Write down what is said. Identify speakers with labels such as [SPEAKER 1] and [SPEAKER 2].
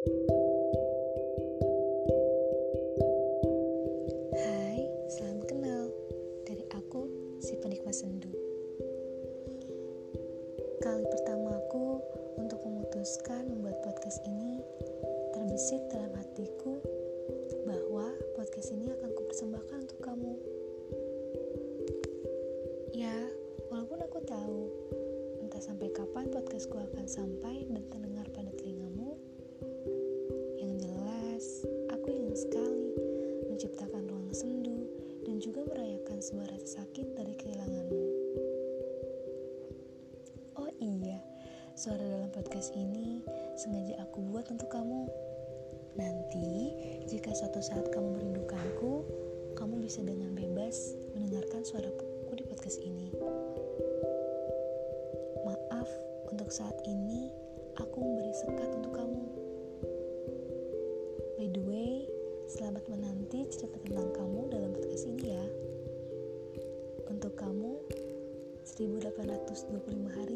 [SPEAKER 1] Hai, salam kenal dari aku, si penikmat sendu. Kali pertama aku untuk memutuskan membuat podcast ini terbesit dalam hatiku bahwa podcast ini akan kupersembahkan untuk kamu. Ya, walaupun aku tahu entah sampai kapan podcastku akan sampai dan terdengar merayakan sebuah rasa sakit dari kehilanganmu. Oh iya, suara dalam podcast ini sengaja aku buat untuk kamu. Nanti, jika suatu saat kamu merindukanku, kamu bisa dengan bebas mendengarkan suaraku di podcast ini. Maaf untuk saat ini aku memberi sekat untuk kamu. By the way, selamat menanti cerita tentang kamu dalam kamu, 1825 hari.